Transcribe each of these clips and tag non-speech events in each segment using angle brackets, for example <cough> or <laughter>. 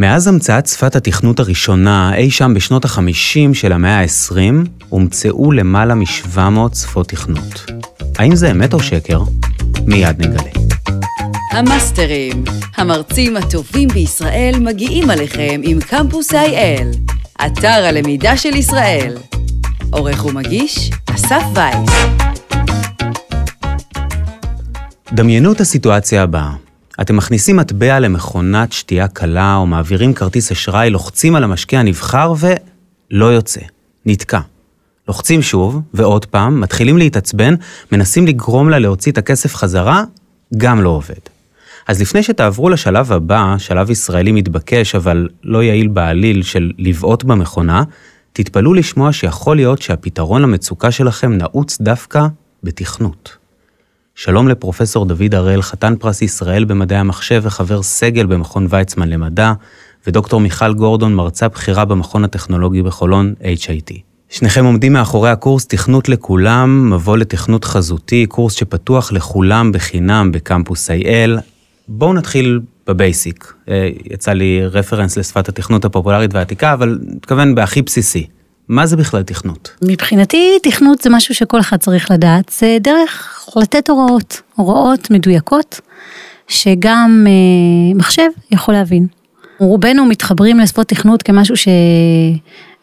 מאז המצאת שפת התכנות הראשונה, אי שם בשנות ה-50 של המאה ה-20, הומצאו למעלה מ-700 שפות תכנות. האם זה אמת או שקר? מיד נגלה. המאסטרים, המרצים הטובים בישראל מגיעים עליכם עם קמפוס IL, אתר הלמידה של ישראל. עורך ומגיש, אסף וייס. דמיינו את הסיטואציה הבאה. אתם מכניסים מטבע למכונת שתייה קלה או מעבירים כרטיס אשראי, לוחצים על המשקיע הנבחר ולא יוצא. נתקע. לוחצים שוב, ועוד פעם, מתחילים להתעצבן, מנסים לגרום לה להוציא את הכסף חזרה, גם לא עובד. אז לפני שתעברו לשלב הבא, שלב ישראלי מתבקש אבל לא יעיל בעליל של לבעוט במכונה, תתפלאו לשמוע שיכול להיות שהפתרון למצוקה שלכם נעוץ דווקא בתכנות. שלום לפרופסור דוד הראל, חתן פרס ישראל במדעי המחשב וחבר סגל במכון ויצמן למדע, ודוקטור מיכל גורדון, מרצה בכירה במכון הטכנולוגי בחולון, HIT. שניכם עומדים מאחורי הקורס תכנות לכולם, מבוא לתכנות חזותי, קורס שפתוח לכולם בחינם בקמפוס IL. בואו נתחיל בבייסיק. אה, יצא לי רפרנס לשפת התכנות הפופולרית והעתיקה, אבל מתכוון בהכי בסיסי. מה זה בכלל תכנות? מבחינתי תכנות זה משהו שכל אחד צריך לדעת, זה דרך לתת הוראות, הוראות מדויקות, שגם אה, מחשב יכול להבין. רובנו מתחברים לשפות תכנות כמשהו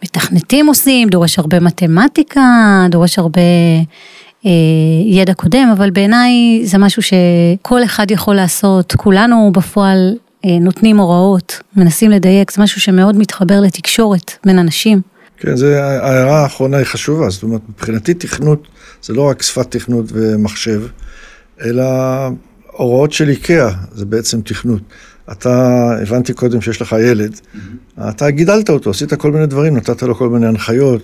שמתכנתים עושים, דורש הרבה מתמטיקה, דורש הרבה אה, ידע קודם, אבל בעיניי זה משהו שכל אחד יכול לעשות, כולנו בפועל אה, נותנים הוראות, מנסים לדייק, זה משהו שמאוד מתחבר לתקשורת בין אנשים. כן, זה, ההערה האחרונה היא חשובה, זאת אומרת, מבחינתי תכנות זה לא רק שפת תכנות ומחשב, אלא הוראות של איקאה, זה בעצם תכנות. אתה, הבנתי קודם שיש לך ילד, mm-hmm. אתה גידלת אותו, עשית כל מיני דברים, נתת לו כל מיני הנחיות,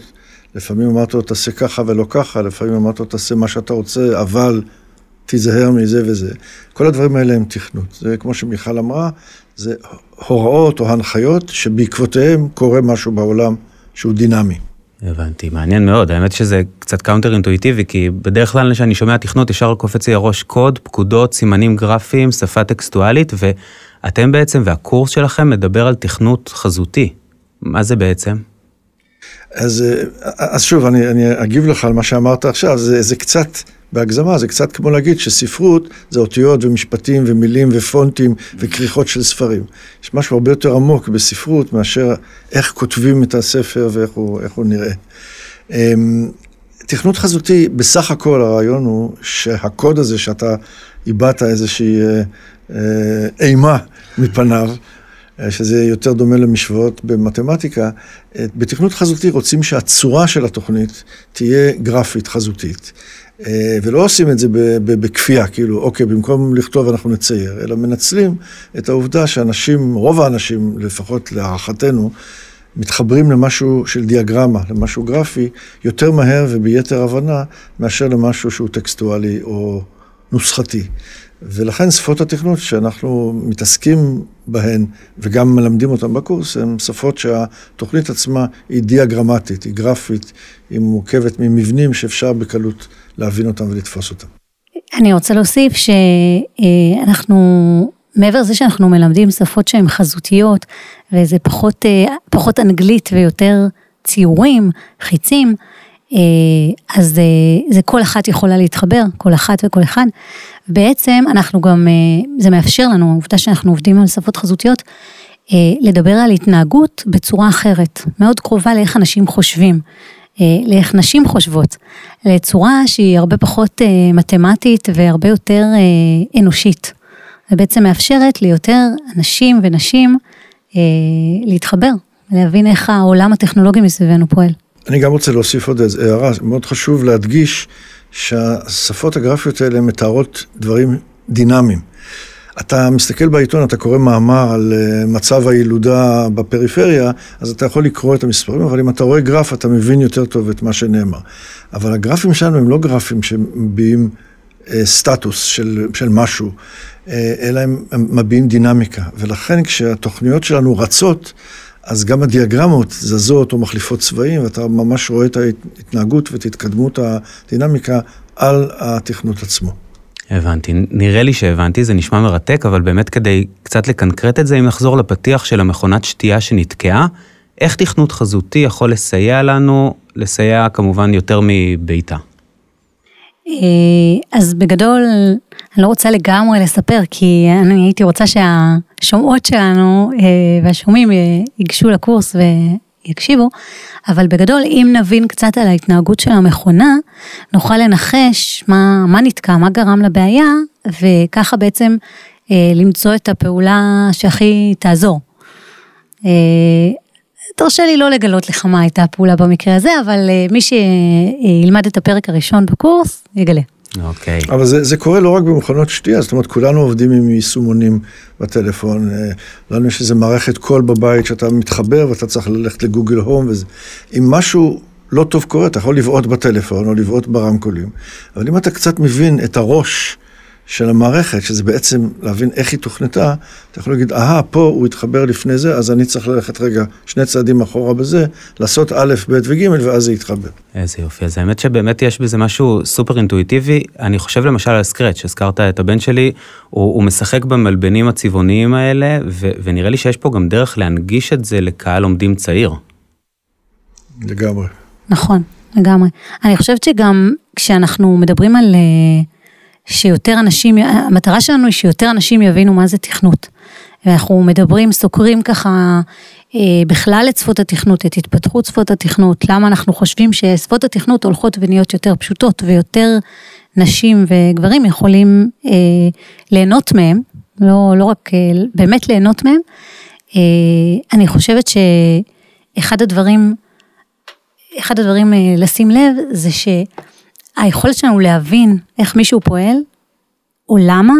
לפעמים אמרת לו תעשה ככה ולא ככה, לפעמים אמרת לו תעשה מה שאתה רוצה, אבל תיזהר מזה וזה. כל הדברים האלה הם תכנות. זה כמו שמיכל אמרה, זה הוראות או הנחיות שבעקבותיהם קורה משהו בעולם שהוא דינמי. הבנתי, מעניין מאוד, האמת שזה קצת counter אינטואיטיבי, כי בדרך כלל כשאני שומע תכנות ישר קופץ לי הראש קוד, פקודות, סימנים גרפיים, שפה טקסטואלית, ואתם בעצם, והקורס שלכם מדבר על תכנות חזותי. מה זה בעצם? אז, אז שוב, אני, אני אגיב לך על מה שאמרת עכשיו, זה, זה קצת בהגזמה, זה קצת כמו להגיד שספרות זה אותיות ומשפטים ומילים ופונטים וכריכות של ספרים. יש משהו הרבה יותר עמוק בספרות מאשר איך כותבים את הספר ואיך הוא, הוא נראה. אמ, תכנות חזותי, בסך הכל הרעיון הוא שהקוד הזה שאתה איבדת איזושהי אה, אה, אימה מפניו, אה, שזה יותר דומה למשוואות במתמטיקה, בתכנות חזותי רוצים שהצורה של התוכנית תהיה גרפית חזותית. אה, ולא עושים את זה בכפייה, כאילו, אוקיי, במקום לכתוב אנחנו נצייר, אלא מנצלים את העובדה שאנשים, רוב האנשים, לפחות להערכתנו, מתחברים למשהו של דיאגרמה, למשהו גרפי, יותר מהר וביתר הבנה, מאשר למשהו שהוא טקסטואלי או נוסחתי. ולכן שפות התכנות שאנחנו מתעסקים בהן וגם מלמדים אותן בקורס, הן שפות שהתוכנית עצמה היא דיאגרמטית, היא גרפית, היא מורכבת ממבנים שאפשר בקלות להבין אותם ולתפוס אותם. אני רוצה להוסיף שאנחנו, מעבר לזה שאנחנו מלמדים שפות שהן חזותיות, וזה פחות, פחות אנגלית ויותר ציורים, חיצים, אז זה, זה כל אחת יכולה להתחבר, כל אחת וכל אחד. בעצם אנחנו גם, זה מאפשר לנו, העובדה שאנחנו עובדים על שפות חזותיות, לדבר על התנהגות בצורה אחרת, מאוד קרובה לאיך אנשים חושבים. אה, לאיך נשים חושבות, לצורה שהיא הרבה פחות אה, מתמטית והרבה יותר אה, אנושית. ובעצם מאפשרת ליותר אנשים ונשים להתחבר, להבין איך העולם הטכנולוגי מסביבנו פועל. אני גם רוצה להוסיף עוד איזו הערה, מאוד חשוב להדגיש שהשפות הגרפיות האלה מתארות דברים דינמיים. אתה מסתכל בעיתון, אתה קורא מאמר על אה, מצב הילודה בפריפריה, אז אתה יכול לקרוא את המספרים, אבל אם אתה רואה גרף, אתה מבין יותר טוב את מה שנאמר. אבל הגרפים שלנו הם לא גרפים שמביעים אה, סטטוס של, של משהו, אה, אלא הם, הם מביעים דינמיקה. ולכן כשהתוכניות שלנו רצות, אז גם הדיאגרמות זזות או מחליפות צבעים, ואתה ממש רואה את ההתנהגות ואת התקדמות הדינמיקה על התכנות עצמו. הבנתי. נראה לי שהבנתי, זה נשמע מרתק, אבל באמת כדי קצת לקנקרט את זה, אם נחזור לפתיח של המכונת שתייה שנתקעה, איך תכנות חזותי יכול לסייע לנו, לסייע כמובן יותר מבעיטה? אה, אז בגדול, אני לא רוצה לגמרי לספר, כי אני הייתי רוצה שהשומעות שלנו אה, והשומעים אה, ייגשו לקורס ויקשיבו, אבל בגדול, אם נבין קצת על ההתנהגות של המכונה, נוכל לנחש מה, מה נתקע, מה גרם לבעיה, וככה בעצם למצוא את הפעולה שהכי תעזור. תרשה לי לא לגלות לך מה הייתה הפעולה במקרה הזה, אבל אה, מי שילמד את הפרק הראשון בקורס, יגלה. אוקיי. Okay. אבל זה, זה קורה לא רק במכונות שתייה, זאת אומרת, כולנו עובדים עם יישומונים בטלפון. אה, לנו יש איזה מערכת קול בבית שאתה מתחבר ואתה צריך ללכת לגוגל הום וזה. אם משהו לא טוב קורה, אתה יכול לבעוט בטלפון או לבעוט ברמקולים, אבל אם אתה קצת מבין את הראש של המערכת, שזה בעצם להבין איך היא תוכנתה, אתה יכול להגיד, אהה, פה הוא התחבר לפני זה, אז אני צריך ללכת רגע שני צעדים אחורה בזה, לעשות א', ב' וג', ואז זה יתחבר. איזה יופי, אז האמת שבאמת יש בזה משהו סופר אינטואיטיבי. אני חושב למשל על סקרץ', הזכרת את הבן שלי, הוא, הוא משחק במלבנים הצבעוניים האלה, ו, ונראה לי שיש פה גם דרך להנגיש את זה לקהל לומדים צעיר. לגמרי. נכון, לגמרי. אני חושבת שגם כשאנחנו מדברים על... Uh... שיותר אנשים, המטרה שלנו היא שיותר אנשים יבינו מה זה תכנות. ואנחנו מדברים, סוקרים ככה אה, בכלל את שפות התכנות, את התפתחות שפות התכנות, למה אנחנו חושבים ששפות התכנות הולכות ונהיות יותר פשוטות ויותר נשים וגברים יכולים אה, ליהנות מהם, לא, לא רק אה, באמת ליהנות מהם. אה, אני חושבת שאחד הדברים, אחד הדברים אה, לשים לב זה ש... היכולת שלנו להבין איך מישהו פועל, או למה,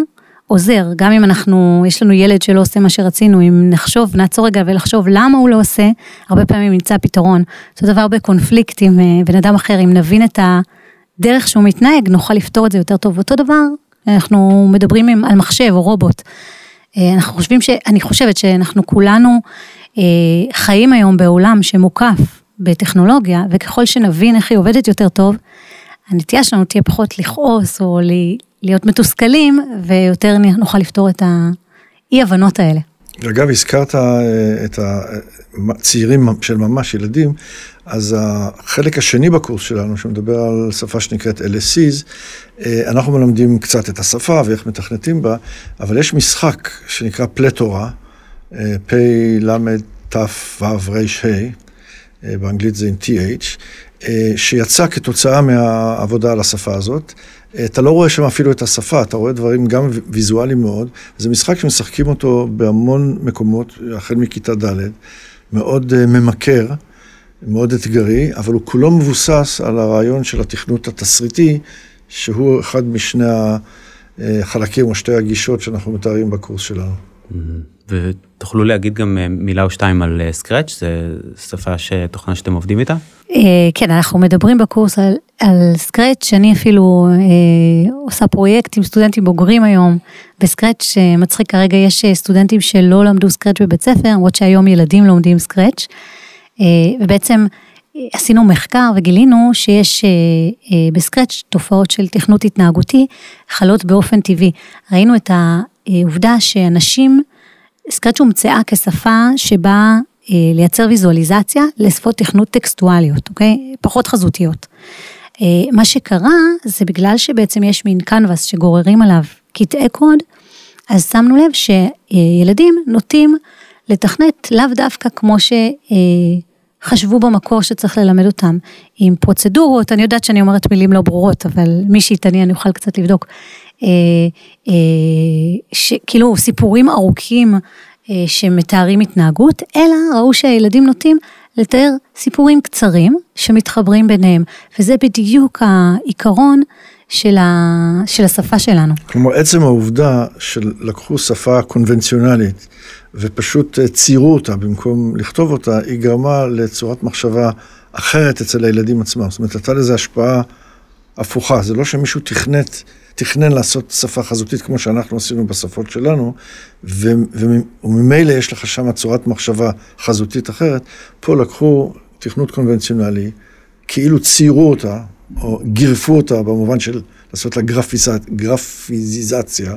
עוזר. גם אם אנחנו, יש לנו ילד שלא עושה מה שרצינו, אם נחשוב, נעצור רגע ולחשוב למה הוא לא עושה, הרבה פעמים נמצא פתרון. אותו דבר בקונפליקט עם אה, בן אדם אחר, אם נבין את הדרך שהוא מתנהג, נוכל לפתור את זה יותר טוב. אותו דבר, אנחנו מדברים עם, על מחשב או רובוט. אה, אנחנו חושבים ש... אני חושבת שאנחנו כולנו אה, חיים היום בעולם שמוקף בטכנולוגיה, וככל שנבין איך היא עובדת יותר טוב, הנטייה שלנו תהיה פחות לכעוס או להיות מתוסכלים, ויותר נוכל לפתור את האי-הבנות האלה. אגב, הזכרת אה, את הצעירים של ממש, ילדים, אז החלק השני בקורס שלנו, שמדבר על שפה שנקראת LSCs, אה, אנחנו מלמדים קצת את השפה ואיך מתכנתים בה, אבל יש משחק שנקרא פלטורה, אה, פ, ל, ת, ו, ר, ה, באנגלית זה עם TH, אה, שיצא כתוצאה מהעבודה על השפה הזאת. אה, אתה לא רואה שם אפילו את השפה, אתה רואה דברים גם ויזואליים מאוד. זה משחק שמשחקים אותו בהמון מקומות, החל מכיתה ד', מאוד אה, ממכר, מאוד אתגרי, אבל הוא כולו מבוסס על הרעיון של התכנות התסריטי, שהוא אחד משני החלקים או שתי הגישות שאנחנו מתארים בקורס שלנו. ותוכלו להגיד גם מילה או שתיים על סקרץ', זו שפה שתוכנה שאתם עובדים איתה? אה, כן, אנחנו מדברים בקורס על, סקרץ', אני אפילו אה, עושה פרויקט עם סטודנטים בוגרים היום בסקרץ', אה, מצחיק כרגע יש אה, סטודנטים שלא למדו סקרץ' בבית ספר, למרות שהיום ילדים לומדים סקרץ', אה, ובעצם עשינו מחקר וגילינו שיש אה, אה, בסקרץ' תופעות של תכנות התנהגותי חלות באופן טבעי. ראינו את העובדה שאנשים, סקרץ' הומצאה כשפה שבה אה, לייצר ויזואליזציה לשפות תכנות טקסטואליות, אוקיי? פחות חזותיות. מה שקרה זה בגלל שבעצם יש מין קנבס שגוררים עליו קטעי קוד, אז שמנו לב שילדים נוטים לתכנת לאו דווקא כמו שחשבו במקור שצריך ללמד אותם, עם פרוצדורות, אני יודעת שאני אומרת מילים לא ברורות, אבל מי שיתעניין יוכל קצת לבדוק. אה, כאילו סיפורים ארוכים אה, שמתארים התנהגות, אלא ראו שהילדים נוטים לתאר סיפורים קצרים שמתחברים ביניהם, וזה בדיוק העיקרון של, ה... של השפה שלנו. כלומר, עצם העובדה שלקחו שפה קונבנציונלית ופשוט אה, ציירו אותה במקום לכתוב אותה, היא גרמה לצורת מחשבה אחרת אצל הילדים עצמם. זאת אומרת, הייתה לזה השפעה הפוכה. זה לא שמישהו תכנת תכנן לעשות שפה חזותית כמו שאנחנו עשינו בשפות שלנו, וממילא יש לך שם צורת מחשבה חזותית אחרת. פה לקחו תכנות קונבנציונלי, כאילו ציירו אותה או גירפו אותה במובן של לעשות לה גרפיזצ... גרפיזיזציה,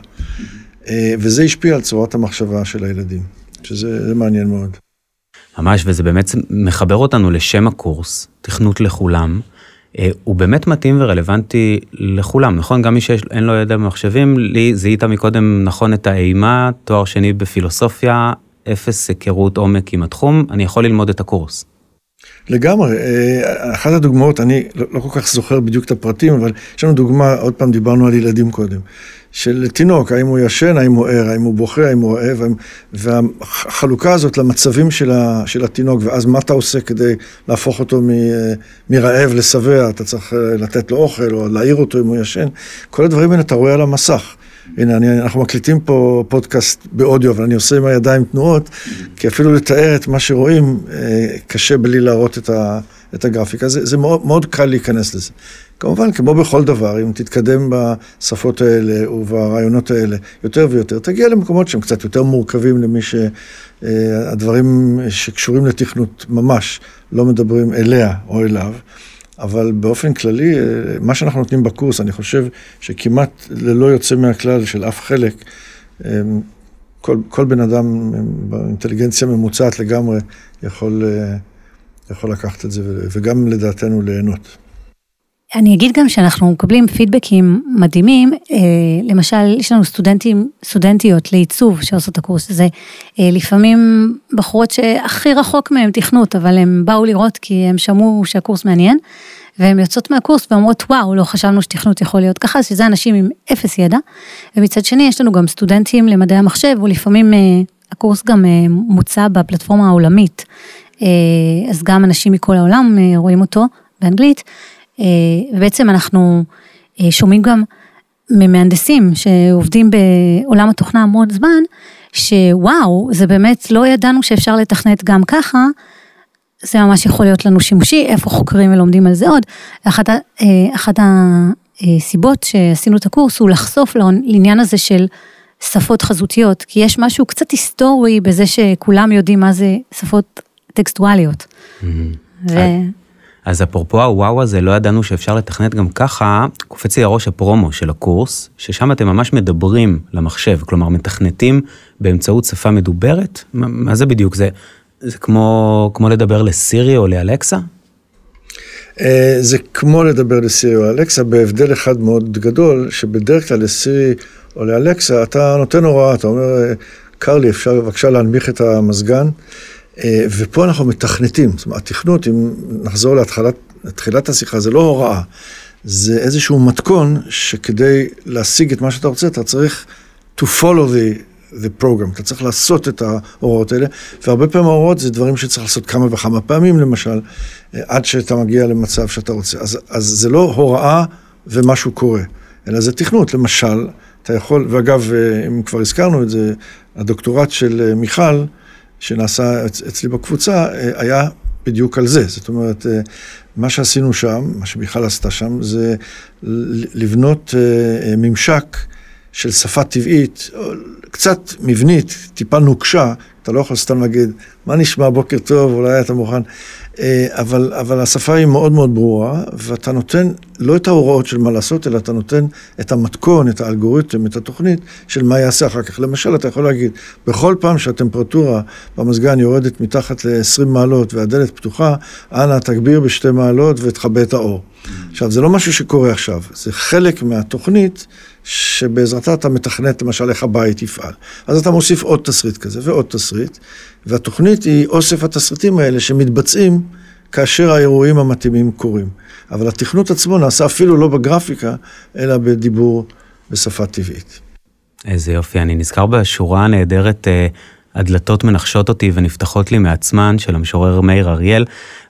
וזה השפיע על צורת המחשבה של הילדים, שזה מעניין מאוד. ממש, וזה באמת מחבר אותנו לשם הקורס, תכנות לכולם. אה, הוא באמת מתאים ורלוונטי לכולם, נכון? גם מי שאין לו ידע במחשבים, לי זיהית מקודם נכון את האימה, תואר שני בפילוסופיה, אפס היכרות עומק עם התחום, אני יכול ללמוד את הקורס. לגמרי, אה, אחת הדוגמאות, אני לא, לא כל כך זוכר בדיוק את הפרטים, אבל יש לנו דוגמה, עוד פעם דיברנו על ילדים קודם, של תינוק, האם הוא ישן, האם הוא ער, האם הוא בוכה, האם הוא אוהב, והחלוקה הזאת למצבים של, ה, של התינוק, ואז מה אתה עושה כדי להפוך אותו מ, מרעב לשבע, אתה צריך אה, לתת לו אוכל או להעיר אותו אם הוא ישן, כל הדברים האלה אתה רואה על המסך. הנה, אני, אנחנו מקליטים פה פודקאסט באודיו, אבל אני עושה עם הידיים תנועות, כי אפילו לתאר את מה שרואים, אה, קשה בלי להראות את, ה, את הגרפיקה. זה, זה מאוד, מאוד קל להיכנס לזה. כמובן, כמו בכל דבר, אם תתקדם בשפות האלה וברעיונות האלה יותר ויותר, תגיע למקומות שהם קצת יותר מורכבים למי שהדברים אה, שקשורים לתכנות ממש לא מדברים אליה או אליו. אבל באופן כללי, אה, מה שאנחנו נותנים בקורס, אני חושב שכמעט ללא יוצא מהכלל של אף חלק, אה, כל, כל בן אדם באינטליגנציה ממוצעת לגמרי יכול, יכול לקחת את זה וגם לדעתנו ליהנות. אני אגיד גם שאנחנו מקבלים פידבקים מדהימים, אה, למשל, יש לנו סטודנטים, סטודנטיות לעיצוב שעושות את הקורס הזה, אה, לפעמים בחורות שהכי רחוק מהם תכנות, אבל הם באו לראות כי הם שמעו שהקורס מעניין, והן יוצאות מהקורס ואומרות, וואו, לא חשבנו שתכנות יכול להיות ככה, שזה אנשים עם אפס ידע, ומצד שני יש לנו גם סטודנטים למדעי המחשב, ולפעמים אה, הקורס גם מוצע בפלטפורמה העולמית, אז גם אנשים מכל העולם רואים אותו באנגלית. אה, ובעצם אנחנו אה, שומעים גם ממהנדסים שעובדים בעולם התוכנה המון זמן, שוואו, זה באמת לא ידענו שאפשר לתכנת גם ככה, זה ממש יכול להיות לנו שימושי, איפה חוקרים ולומדים על זה עוד. אחת, אה, אחת הסיבות שעשינו את הקורס הוא לחשוף לעניין הזה של שפות חזותיות, כי יש משהו קצת היסטורי בזה שכולם יודעים מה זה שפות טקסטואליות. Mm-hmm. ו... אז אפרופו הוואו הזה, לא ידענו שאפשר לתכנת גם ככה, קופץ לי הראש הפרומו של הקורס, ששם אתם ממש מדברים למחשב, כלומר מתכנתים באמצעות שפה מדוברת? מה, זה בדיוק? זה, זה כמו, כמו לדבר לסירי או לאלקסה? אה, זה כמו לדבר לסירי או לאלקסה, בהבדל אחד מאוד גדול, שבדרך כלל לסירי או לאלקסה אתה נותן הוראה, אתה אומר, קרלי, אפשר בבקשה להנמיך את המזגן. אה, ופה אנחנו מתכנתים, זאת אומרת, התכנות, אם נחזור לתחילת השיחה, זה לא הוראה, זה איזשהו מתכון שכדי להשיג את מה שאתה רוצה, אתה צריך to follow the, the program, אתה צריך לעשות את ההוראות האלה, והרבה פעמים ההוראות זה דברים שצריך לעשות כמה וכמה פעמים, למשל, אה, עד שאתה מגיע למצב שאתה רוצה. אז, אז זה לא הוראה ומשהו קורה, אלא זה תכנות, למשל, אתה יכול, ואגב, אה, אם כבר הזכרנו את זה, הדוקטורט של מיכל, שנעשה אצלי בקבוצה אה, היה בדיוק על זה. זאת אומרת, אה, מה שעשינו שם, מה שמיכל עשתה שם, זה לבנות אה, ממשק של שפה טבעית, קצת מבנית, טיפה נוקשה, אתה לא יכול סתם להגיד, מה נשמע, בוקר טוב, אולי אתה מוכן. אה, אבל, אבל השפה היא מאוד מאוד ברורה, ואתה נותן לא את ההוראות של מה לעשות, אלא אתה נותן את המתכון, את האלגוריתם, את התוכנית של מה יעשה אחר כך. למשל, אתה יכול להגיד, בכל פעם שהטמפרטורה במזגן יורדת מתחת ל-20 מעלות והדלת פתוחה, אנא תגביר בשתי מעלות ותכבה את האור. עכשיו, זה לא משהו שקורה עכשיו, זה חלק מהתוכנית שבעזרתה אתה מתכנת למשל איך הבית יפעל. אז אתה מוסיף עוד תסריט כזה ועוד תסריט, והתוכנית היא אוסף התסריטים האלה שמתבצעים כאשר האירועים המתאימים קורים. אבל התכנות עצמו נעשה אפילו לא בגרפיקה, אלא בדיבור בשפה טבעית. איזה יופי, אני נזכר בשורה הנהדרת, אה, הדלתות מנחשות אותי ונפתחות לי מעצמן, של המשורר מאיר אריאל,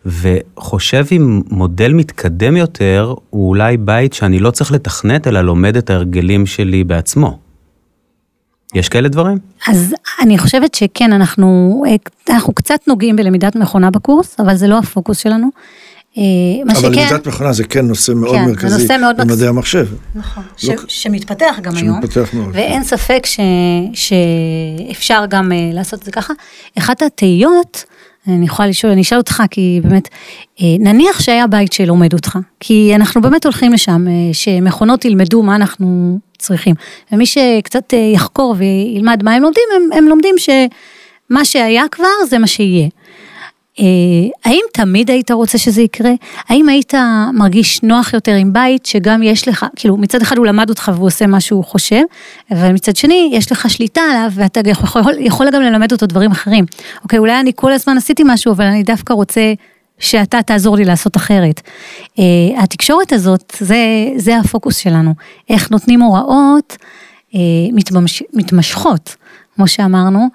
וחושב אם מודל מתקדם יותר, הוא אולי בית שאני לא צריך לתכנת, אלא לומד את ההרגלים שלי בעצמו. יש כאלה דברים? אז אני חושבת שכן, אנחנו, אנחנו קצת נוגעים בלמידת מכונה בקורס, אבל זה לא הפוקוס שלנו. אה, אבל שכן, למידת מכונה זה כן נושא מאוד כן, מרכזי נושא מאוד במדעי מקס... המחשב. נכון, לא... ש, שמתפתח גם שמתפתח היום. מאוד. ואין ספק ש, שאפשר גם uh, לעשות את זה ככה. אחת התהיות, אני יכולה לשאול, אני אשאל אותך, כי באמת, אה, נניח שהיה בית שלומד אותך, כי אנחנו באמת הולכים לשם, שמכונות ילמדו מה אנחנו צריכים. ומי שקצת יחקור וילמד מה הם לומדים, הם, הם לומדים שמה שהיה כבר זה מה שיהיה. אה, האם תמיד היית רוצה שזה יקרה? האם היית מרגיש נוח יותר עם בית שגם יש לך, כאילו מצד אחד הוא למד אותך והוא עושה מה שהוא חושב, אבל מצד שני יש לך שליטה עליו ואתה יכול, יכול גם ללמד אותו דברים אחרים. אוקיי, אולי אני כל הזמן עשיתי משהו, אבל אני דווקא רוצה שאתה תעזור לי לעשות אחרת. אה, התקשורת הזאת, זה, זה הפוקוס שלנו. איך נותנים הוראות מתממש, מתמשכות, כמו שאמרנו,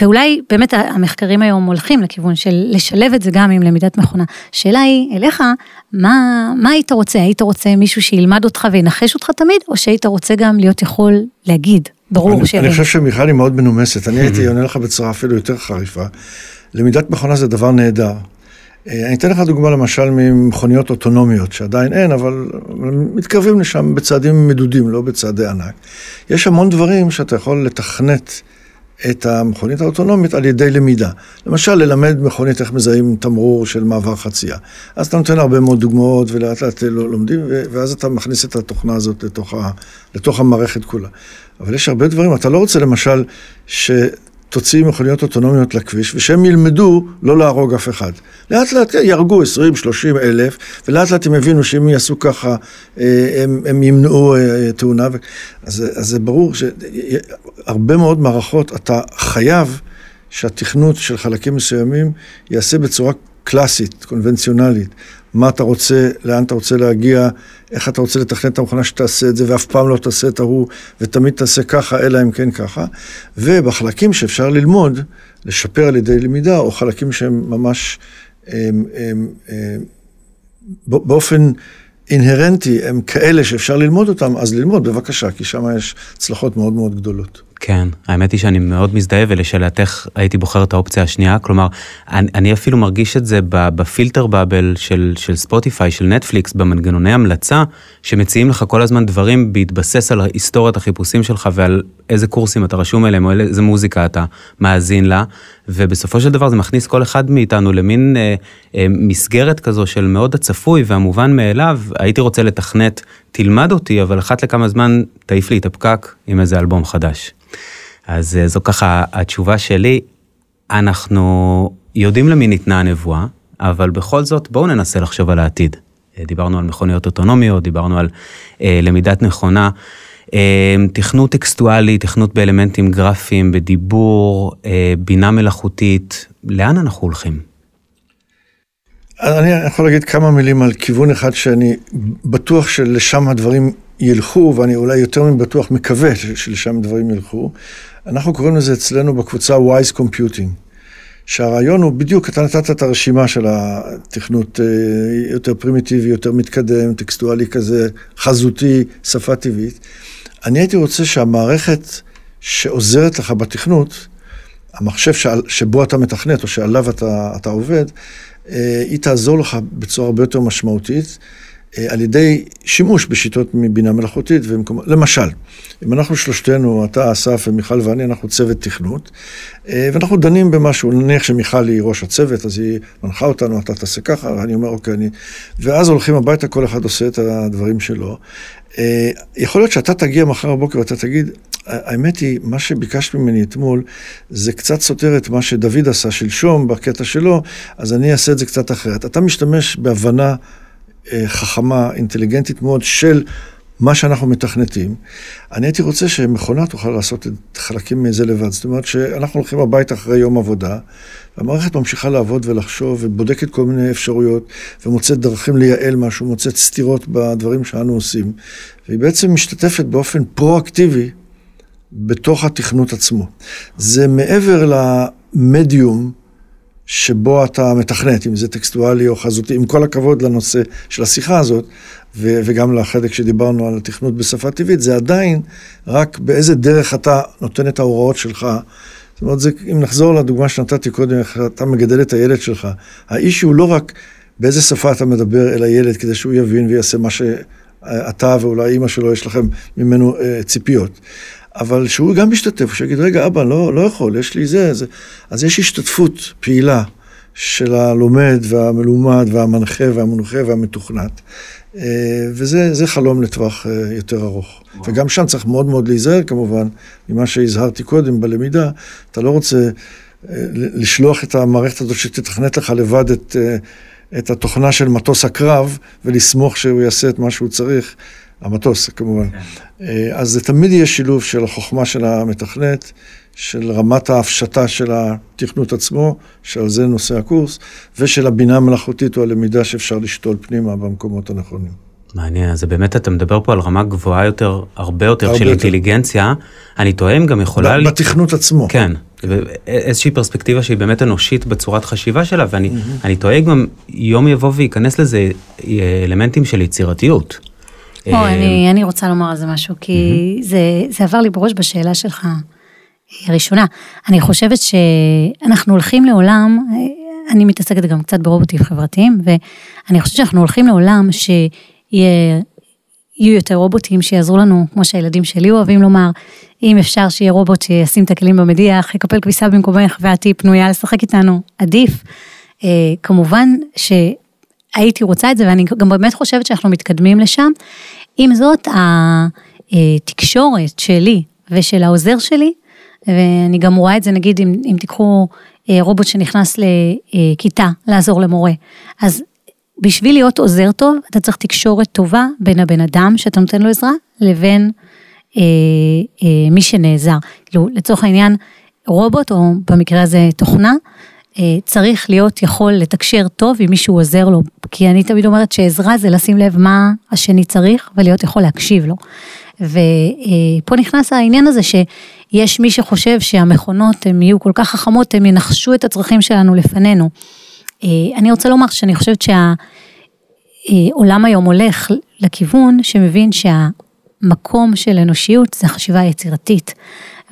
ואולי באמת המחקרים היום הולכים לכיוון של לשלב את זה גם עם למידת מכונה. השאלה היא אליך, מה, מה היית רוצה? היית רוצה מישהו שילמד אותך וינחש אותך תמיד, או שהיית רוצה גם להיות יכול להגיד, ברור ש... אני חושב שמיכל היא מאוד מנומסת, אני <laughs> הייתי עונה לך בצורה אפילו יותר חריפה. למידת מכונה זה דבר נהדר. אה, אני אתן לך דוגמה למשל ממכוניות אוטונומיות, שעדיין אין, אבל מתקרבים לשם בצעדים מדודים, לא בצעדי ענק. יש המון דברים שאתה יכול לתכנת את המכונית האוטונומית על ידי למידה. למשל, ללמד מכונית איך מזהים תמרור של מעבר חצייה. אז אתה נותן הרבה מאוד דוגמאות ולאט לאט לומדים, ואז אתה מכניס את התוכנה הזאת לתוך, ה, לתוך המערכת כולה. אבל יש הרבה דברים, אתה לא רוצה למשל ש... תוציא מכוניות אוטונומיות לכביש, ושהם ילמדו לא להרוג אף אחד. לאט לאט כן, יהרגו 20-30 אלף, ולאט לאט הם יבינו שאם יעשו ככה, אה, הם, הם ימנעו אה, תאונה. אז, אז זה ברור שהרבה מאוד מערכות, אתה חייב שהתכנות של חלקים מסוימים ייעשה בצורה קלאסית, קונבנציונלית. מה אתה רוצה, לאן אתה רוצה להגיע, איך אתה רוצה לתכנן את המכונה שתעשה את זה, ואף פעם לא תעשה את ההוא, ותמיד תעשה ככה, אלא אם כן ככה. ובחלקים שאפשר ללמוד, לשפר על ידי למידה, או חלקים שהם ממש הם, הם, הם, באופן אינהרנטי, הם כאלה שאפשר ללמוד אותם, אז ללמוד בבקשה, כי שם יש הצלחות מאוד מאוד גדולות. כן, האמת היא שאני מאוד מזדהה, ולשאלתך הייתי בוחר את האופציה השנייה, כלומר, אני, אני אפילו מרגיש את זה בפילטר באבל של, של ספוטיפיי, של נטפליקס, במנגנוני המלצה, שמציעים לך כל הזמן דברים בהתבסס על היסטוריית החיפושים שלך ועל איזה קורסים אתה רשום אליהם, או איזה מוזיקה אתה מאזין לה, ובסופו של דבר זה מכניס כל אחד מאיתנו למין אה, אה, מסגרת כזו של מאוד הצפוי והמובן מאליו, הייתי רוצה לתכנת, תלמד אותי, אבל אחת לכמה זמן תעיף לי את הפקק עם איזה אלבום חדש. אז אה, זו ככה התשובה שלי. אנחנו יודעים למי ניתנה הנבואה, אבל בכל זאת בואו ננסה לחשוב על העתיד. אה, דיברנו על מכוניות אוטונומיות, דיברנו על אה, למידת נכונה, אה, תכנות טקסטואלי, תכנות באלמנטים גרפיים, בדיבור, אה, בינה מלאכותית, לאן אנחנו הולכים? אני יכול להגיד כמה מילים על כיוון אחד שאני בטוח שלשם הדברים ילכו, ואני אולי יותר מבטוח מקווה שלשם דברים ילכו. אנחנו קוראים לזה אצלנו בקבוצה Wise Computing, שהרעיון הוא בדיוק, אתה נתת את הרשימה של התכנות אה, יותר פרימיטיבי, יותר מתקדם, טקסטואלי כזה, חזותי, שפה טבעית. אני הייתי רוצה שהמערכת שעוזרת לך בתכנות, המחשב שבו אתה מתכנת או שעליו אתה, אתה עובד, היא תעזור לך בצורה הרבה יותר משמעותית. אה, על ידי שימוש בשיטות מבינה מלאכותית ומקומות, למשל, אם אנחנו שלושתנו, אתה, אסף ומיכל ואני, אנחנו צוות תכנות, אה, ואנחנו דנים במשהו, נניח שמיכל היא ראש הצוות, אז היא מנחה אותנו, אתה תעשה ככה, אני אומר, אוקיי, אני... ואז הולכים הביתה, כל אחד עושה את הדברים שלו. אה, יכול להיות שאתה תגיע מחר בבוקר ואתה תגיד, האמת היא, מה שביקשת ממני אתמול, זה קצת סותר את מה שדוד עשה שלשום בקטע שלו, אז אני אעשה את זה קצת אחרת. אתה משתמש בהבנה אה, חכמה, אינטליגנטית מאוד של מה שאנחנו מתכנתים. אני הייתי רוצה שמכונה תוכל לעשות את חלקים מזה לבד. זאת אומרת שאנחנו הולכים הביתה אחרי יום עבודה, והמערכת ממשיכה לעבוד ולחשוב ובודקת כל מיני אפשרויות, ומוצאת דרכים לייעל משהו, מוצאת סתירות בדברים שאנו עושים. והיא בעצם משתתפת באופן פרו-אקטיבי בתוך התכנות עצמו. זה מעבר למדיום שבו אתה מתכנת, אם זה טקסטואלי או חזותי, עם כל הכבוד לנושא של השיחה הזאת, ו- וגם לחלק שדיברנו על התכנות בשפה טבעית, זה עדיין רק באיזה דרך אתה נותן את ההוראות שלך. זאת אומרת, זה, אם נחזור לדוגמה שנתתי קודם, איך אתה מגדל את הילד שלך, האיש הוא לא רק באיזה שפה אתה מדבר אל הילד כדי שהוא יבין ויעשה מה שאתה ואולי אימא שלו יש לכם ממנו אה, ציפיות. אבל שהוא גם ישתתף, שיגיד, רגע, אבא, לא, לא יכול, יש לי זה, זה. אז יש השתתפות פעילה של הלומד והמלומד והמנחה והמונחה והמתוכנת. אה, וזה חלום לטווח אה, יותר ארוך. וואו. וגם שם צריך מאוד מאוד להיזהר כמובן, ממה שהזהרתי קודם בלמידה, אתה לא רוצה לשלוח את המערכת הזאת שתתכנת לך לבד את, את התוכנה של מטוס הקרב, ולסמוך שהוא יעשה את מה שהוא צריך, המטוס כמובן. כן. אז זה תמיד יהיה שילוב של החוכמה של המתכנת, של רמת ההפשטה של התכנות עצמו, שעל זה נושא הקורס, ושל הבינה המלאכותית או הלמידה שאפשר לשתול פנימה במקומות הנכונים. מעניין, אז באמת אתה מדבר פה על רמה גבוהה יותר, הרבה יותר הרבה של יותר. אינטליגנציה. אני תוהה אם גם יכולה... בתכנות עצמו. כן, איזושהי פרספקטיבה שהיא באמת אנושית בצורת חשיבה שלה, ואני mm-hmm. תוהה גם יום יבוא וייכנס לזה אלמנטים של יצירתיות. או, אני, אני רוצה לומר על זה משהו, כי mm-hmm. זה, זה עבר לי בראש בשאלה שלך. הראשונה. אני חושבת שאנחנו הולכים לעולם, אני מתעסקת גם קצת ברובוטים חברתיים, ואני חושבת שאנחנו הולכים לעולם שיהיה... יהיו יותר רובוטים שיעזרו לנו, כמו שהילדים שלי אוהבים לומר, אם אפשר שיהיה רובוט שישים את הכלים במדיח, יקפל כביסה במקומך ואת פנויה לשחק איתנו, עדיף. אה, כמובן שהייתי רוצה את זה, ואני גם באמת חושבת שאנחנו מתקדמים לשם. עם זאת, התקשורת שלי ושל העוזר שלי, ואני גם רואה את זה, נגיד, אם, אם תיקחו אה, רובוט שנכנס לכיתה לעזור למורה, אז בשביל להיות עוזר טוב, אתה צריך תקשורת טובה בין הבן אדם שאתה נותן לו עזרה, לבין אה, אה, מי שנעזר. כאילו, לצורך העניין, רובוט, או במקרה הזה תוכנה, אה, צריך להיות יכול לתקשר טוב עם מי שהוא עוזר לו, כי אני תמיד אומרת שעזרה זה לשים לב מה השני צריך ולהיות יכול להקשיב לו. ופה נכנס העניין הזה שיש מי שחושב שהמכונות הן יהיו כל כך חכמות, הן ינחשו את הצרכים שלנו לפנינו. אה, אני רוצה לומר שאני חושבת שהעולם היום הולך לכיוון שמבין שהמקום של אנושיות זה חשיבה יצירתית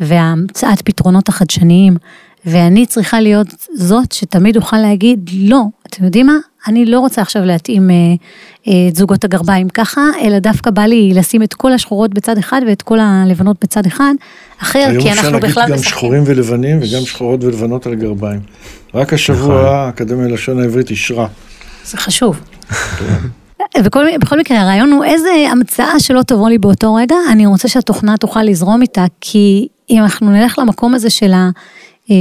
והמצאת פתרונות החדשניים. ואני צריכה להיות זאת שתמיד אוכל להגיד, לא, אתם יודעים מה? אני לא רוצה עכשיו להתאים אה, אה, את זוגות הגרביים ככה, אלא דווקא בא לי לשים את כל השחורות בצד אחד ואת כל הלבנות בצד אחד, אחר, כי אנחנו בכלל משחקים. היום אפשר להגיד גם שחורים ולבנים וגם שחורות ולבנות על גרביים. רק השבוע נכון. האקדמיה ללשון העברית אישרה. זה חשוב. וכל, בכל מקרה, הרעיון הוא איזה המצאה שלא תבוא לי באותו רגע, אני רוצה שהתוכנה תוכל לזרום איתה, כי אם אנחנו נלך למקום הזה של ה... אה,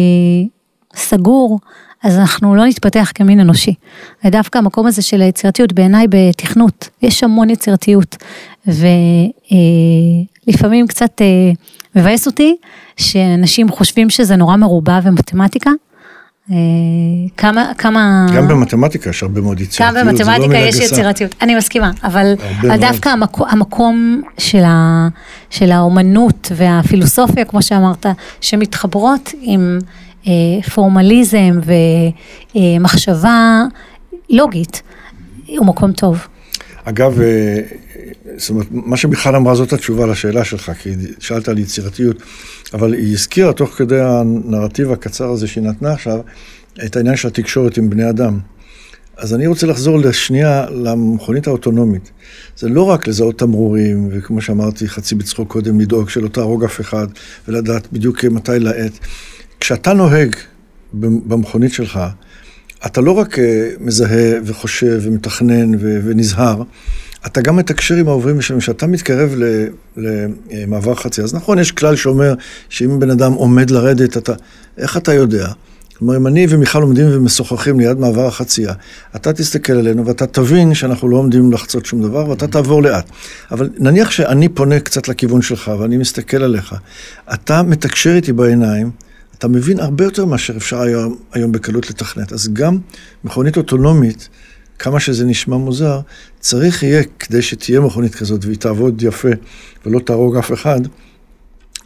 אז אנחנו לא נתפתח כמין אנושי. ודווקא המקום הזה של היצירתיות בעיניי בתכנות, יש המון יצירתיות, ולפעמים אה, קצת אה, מבאס אותי שאנשים חושבים שזה נורא מרובע ומתמטיקה. כמה, כמה... גם במתמטיקה יש הרבה מאוד יצירתיות. גם במתמטיקה לא יש גסה. יצירתיות, אני מסכימה, אבל דווקא המקום, המקום של, ה, של האומנות והפילוסופיה, כמו שאמרת, שמתחברות עם אה, פורמליזם ומחשבה לוגית, הוא מקום טוב. אגב, אה, זאת אומרת, מה שמיכל אמרה זאת התשובה לשאלה שלך, כי שאלת על יצירתיות, אבל היא הזכירה תוך כדי הנרטיב הקצר הזה שהיא נתנה עכשיו, את העניין של התקשורת עם בני אדם. אז אני רוצה לחזור לשנייה למכונית האוטונומית. זה לא רק לזהות תמרורים, וכמו שאמרתי, חצי בצחוק קודם, לדאוג שלא תהרוג אף אחד, ולדעת בדיוק מתי להאט. כשאתה נוהג במכונית שלך, אתה לא רק אה, מזהה וחושב ומתכנן ונזהר, אתה גם מתקשר עם העוברים ושם, כשאתה מתקרב למעבר חצי. אז נכון, יש כלל שאומר שאם בן אדם עומד לרדת, אתה, איך אתה יודע? כלומר, אם אני ומיכל עומדים ומשוחחים ליד מעבר החצייה, אתה תסתכל עלינו ואתה תבין שאנחנו לא עומדים לחצות שום דבר ואתה תעבור לאט. אבל נניח שאני פונה קצת לכיוון שלך ואני מסתכל עליך, אתה מתקשר איתי בעיניים, אתה מבין הרבה יותר מאשר אפשר היום, היום בקלות לתכנת. אז גם מכונית אוטונומית, כמה שזה נשמע מוזר, צריך יהיה, כדי שתהיה מכונית כזאת והיא תעבוד יפה ולא תהרוג אף אחד,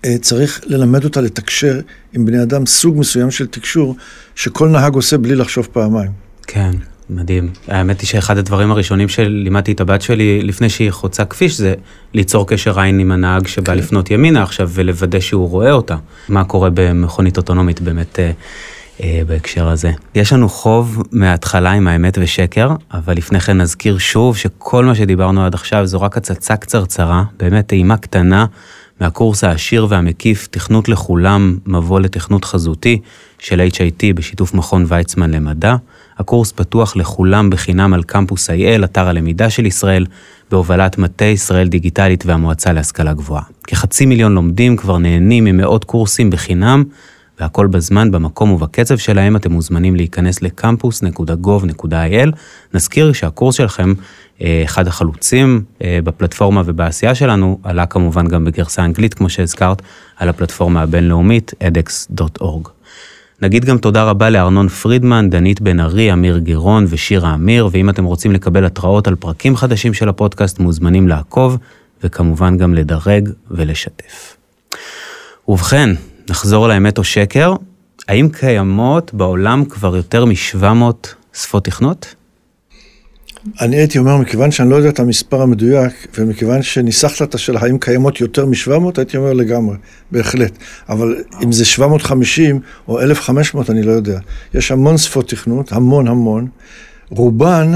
אה, צריך ללמד אותה לתקשר עם בני אדם סוג מסוים של תקשור, שכל נהג עושה בלי לחשוב פעמיים. כן. מדהים. האמת היא שאחד הדברים הראשונים שלימדתי את הבת שלי לפני שהיא חוצה כביש זה ליצור קשר עין עם הנהג שבא כן. לפנות ימינה עכשיו ולוודא שהוא רואה אותה. מה קורה במכונית אוטונומית באמת אה, אה, בהקשר הזה. יש לנו חוב מההתחלה עם האמת ושקר, אבל לפני כן נזכיר שוב שכל מה שדיברנו עד עכשיו זו רק הצצה קצרצרה, באמת טעימה קטנה מהקורס העשיר והמקיף תכנות לכולם, מבוא לתכנות חזותי של HIT בשיתוף מכון ויצמן למדע. הקורס פתוח לכולם בחינם על קמפוס IL, אתר הלמידה של ישראל, בהובלת מטה ישראל דיגיטלית והמועצה להשכלה גבוהה. כחצי מיליון לומדים כבר נהנים ממאות קורסים בחינם, והכל בזמן, במקום ובקצב שלהם, אתם מוזמנים להיכנס לקמפוס.gov.il. נזכיר שהקורס שלכם, אה, אחד החלוצים אה, בפלטפורמה ובעשייה שלנו, עלה כמובן גם בגרסה אנגלית, כמו שהזכרת, על הפלטפורמה הבינלאומית edx.org. נגיד גם תודה רבה לארנון פרידמן, דנית בן ארי, אמיר גירון ושירה אמיר, ואם אתם רוצים לקבל התראות על פרקים חדשים של הפודקאסט, מוזמנים לעקוב, וכמובן גם לדרג ולשתף. ובכן, נחזור לאמת או שקר, האם קיימות בעולם כבר יותר מ-700 שפות תכנות? אני הייתי אומר, מכיוון שאני לא יודע את המספר המדויק, ומכיוון שניסחת את השאלה האם קיימות יותר מ-700, הייתי אומר לגמרי, בהחלט. אבל אם זה 750 או 1,500, אני לא יודע. יש המון שפות תכנות, המון המון. רובן,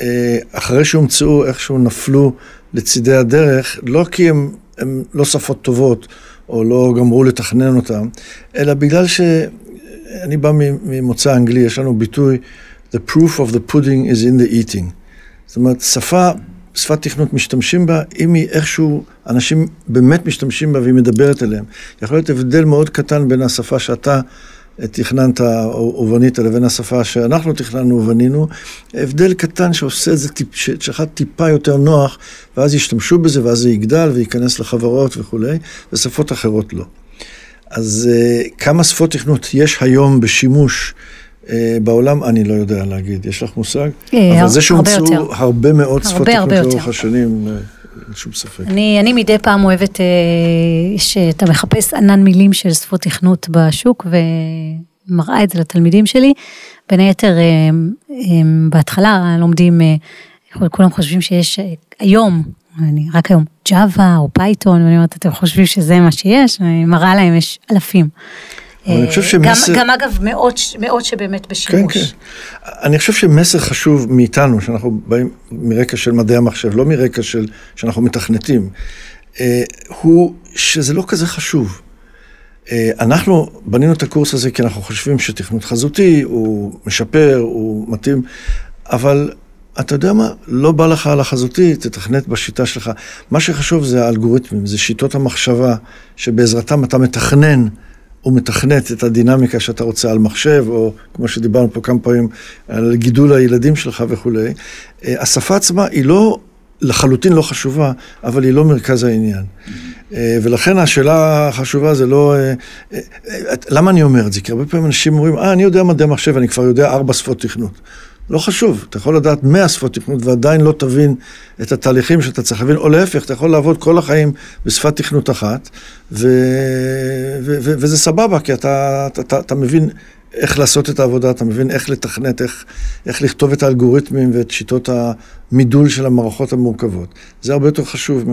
אה, אחרי שהומצאו, איכשהו נפלו לצידי הדרך, לא כי הן לא שפות טובות, או לא גמרו לתכנן אותן, אלא בגלל שאני בא ממוצא אנגלי, יש לנו ביטוי, The proof of the pudding is in the eating. זאת אומרת, שפה, שפת תכנות משתמשים בה, אם היא איכשהו, אנשים באמת משתמשים בה והיא מדברת אליהם. יכול להיות הבדל מאוד קטן בין השפה שאתה תכננת ובנית לבין השפה שאנחנו תכננו ובנינו, הבדל קטן שעושה את זה שלך טיפה יותר נוח, ואז ישתמשו בזה, ואז זה יגדל וייכנס לחברות וכולי, ושפות אחרות לא. אז אה, כמה שפות תכנות יש היום בשימוש אה, בעולם, אני לא יודע להגיד. יש לך מושג? אה, אבל זה שהומצאו הרבה מאוד שפות תכנות לאורך השנים. אין שום ספק. אני, אני מדי פעם אוהבת אה, שאתה מחפש ענן מילים של שפות תכנות בשוק ומראה את זה לתלמידים שלי. בין היתר, אה, אה, בהתחלה לומדים, אה, כולם חושבים שיש אה, היום, אני רק היום, Java או Python, ואני אומרת, אתם חושבים שזה מה שיש? אני מראה להם, יש אלפים. אני חושב אה, שמסר... גם, גם אגב, מאות, מאות שבאמת בשימוש. כן, כן. אני חושב שמסר חשוב מאיתנו, שאנחנו באים מרקע של מדעי המחשב, לא מרקע של, שאנחנו מתכנתים, אה, הוא שזה לא כזה חשוב. אה, אנחנו בנינו את הקורס הזה כי אנחנו חושבים שתכנות חזותי הוא משפר, הוא מתאים, אבל אתה יודע מה? לא בא לך על החזותי, תתכנת בשיטה שלך. מה שחשוב זה האלגוריתמים, זה שיטות המחשבה, שבעזרתם אתה מתכנן. הוא מתכנת את הדינמיקה שאתה רוצה על מחשב, או כמו שדיברנו פה כמה פעמים, על גידול הילדים שלך וכולי. אה, השפה עצמה היא לא, לחלוטין לא חשובה, אבל היא לא מרכז העניין. אה, ולכן השאלה החשובה זה לא... אה, למה אני אומר את זה? כי הרבה פעמים אנשים אומרים, אה, אני יודע מדעי מחשב, אני כבר יודע ארבע שפות תכנות. לא חשוב, אתה יכול לדעת מאה שפות תכנות ועדיין לא תבין את התהליכים שאתה צריך להבין, או להפך, אתה יכול לעבוד כל החיים בשפת תכנות אחת, ו... ו... ו... וזה סבבה, כי אתה, אתה, אתה, אתה מבין איך לעשות את העבודה, אתה מבין איך לתכנת, איך, איך לכתוב את האלגוריתמים ואת שיטות המידול של המערכות המורכבות. זה הרבה יותר חשוב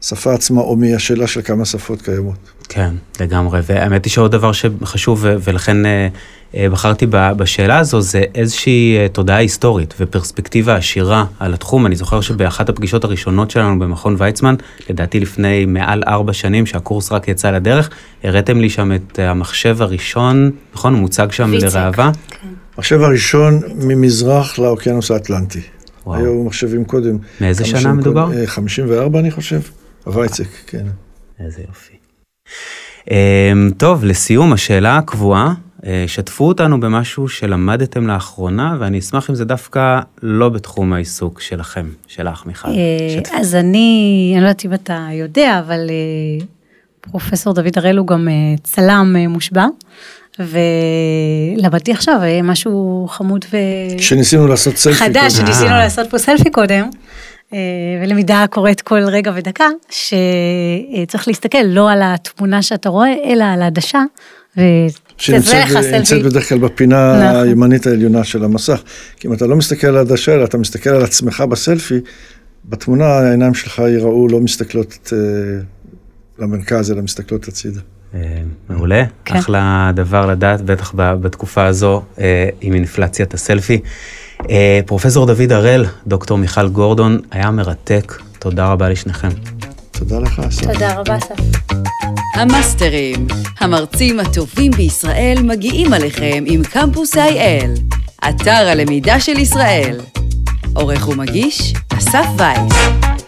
מהשפה עצמה או מהשאלה של כמה שפות קיימות. כן, לגמרי. והאמת היא שעוד דבר שחשוב, ולכן אה, אה, בחרתי בשאלה הזו, זה איזושהי אה, תודעה היסטורית ופרספקטיבה עשירה על התחום. אני זוכר שבאחת הפגישות הראשונות שלנו במכון ויצמן, לדעתי לפני מעל ארבע שנים, שהקורס רק יצא לדרך, הראיתם לי שם את המחשב הראשון, נכון? הוא מוצג שם ויצק. לראווה. כן. המחשב הראשון ממזרח לאוקיינוס האטלנטי. וואו. היו מחשבים קודם. מאיזה שנה מדובר? קודם, אה, 54 אני חושב. וייצק, כן. איזה יופי. אמ, טוב, לסיום, השאלה הקבועה, אה, שתפו אותנו במשהו שלמדתם לאחרונה, ואני אשמח אם זה דווקא לא בתחום העיסוק שלכם, שלך, מיכל. אה. אז אני, אני לא יודעת אם אתה יודע, אבל אה, פרופסור דוד הראל הוא גם צלם מושבע, ולמדתי עכשיו משהו חמוד ו... כשניסינו לעשות סלפי. חדש, קודם. שניסינו אה. לעשות פה סלפי קודם, ולמידה קורית כל רגע ודקה, שצריך להסתכל לא על התמונה שאתה רואה, אלא על העדשה, לך שנמצאת. בדרך כלל בפינה נכון. הימנית העליונה של המסך. כי אם אתה לא מסתכל על העדשה, אלא אתה מסתכל על עצמך בסלפי, בתמונה העיניים שלך ייראו לא מסתכלות אה, למרכז, אלא מסתכלות הצידה. אה, מעולה, כן. אחלה דבר לדעת, בטח בתקופה הזו אה, עם אינפלציית הסלפי. אה, פרופסור דוד הראל, דוקטור מיכל גורדון, היה מרתק, תודה רבה לשניכם. תודה לך, אסף. תודה רבה, אסף. המאסטרים, המרצים הטובים בישראל מגיעים עליכם עם קמפוס IL, אתר הלמידה של ישראל. עורך ומגיש, אסף וייס.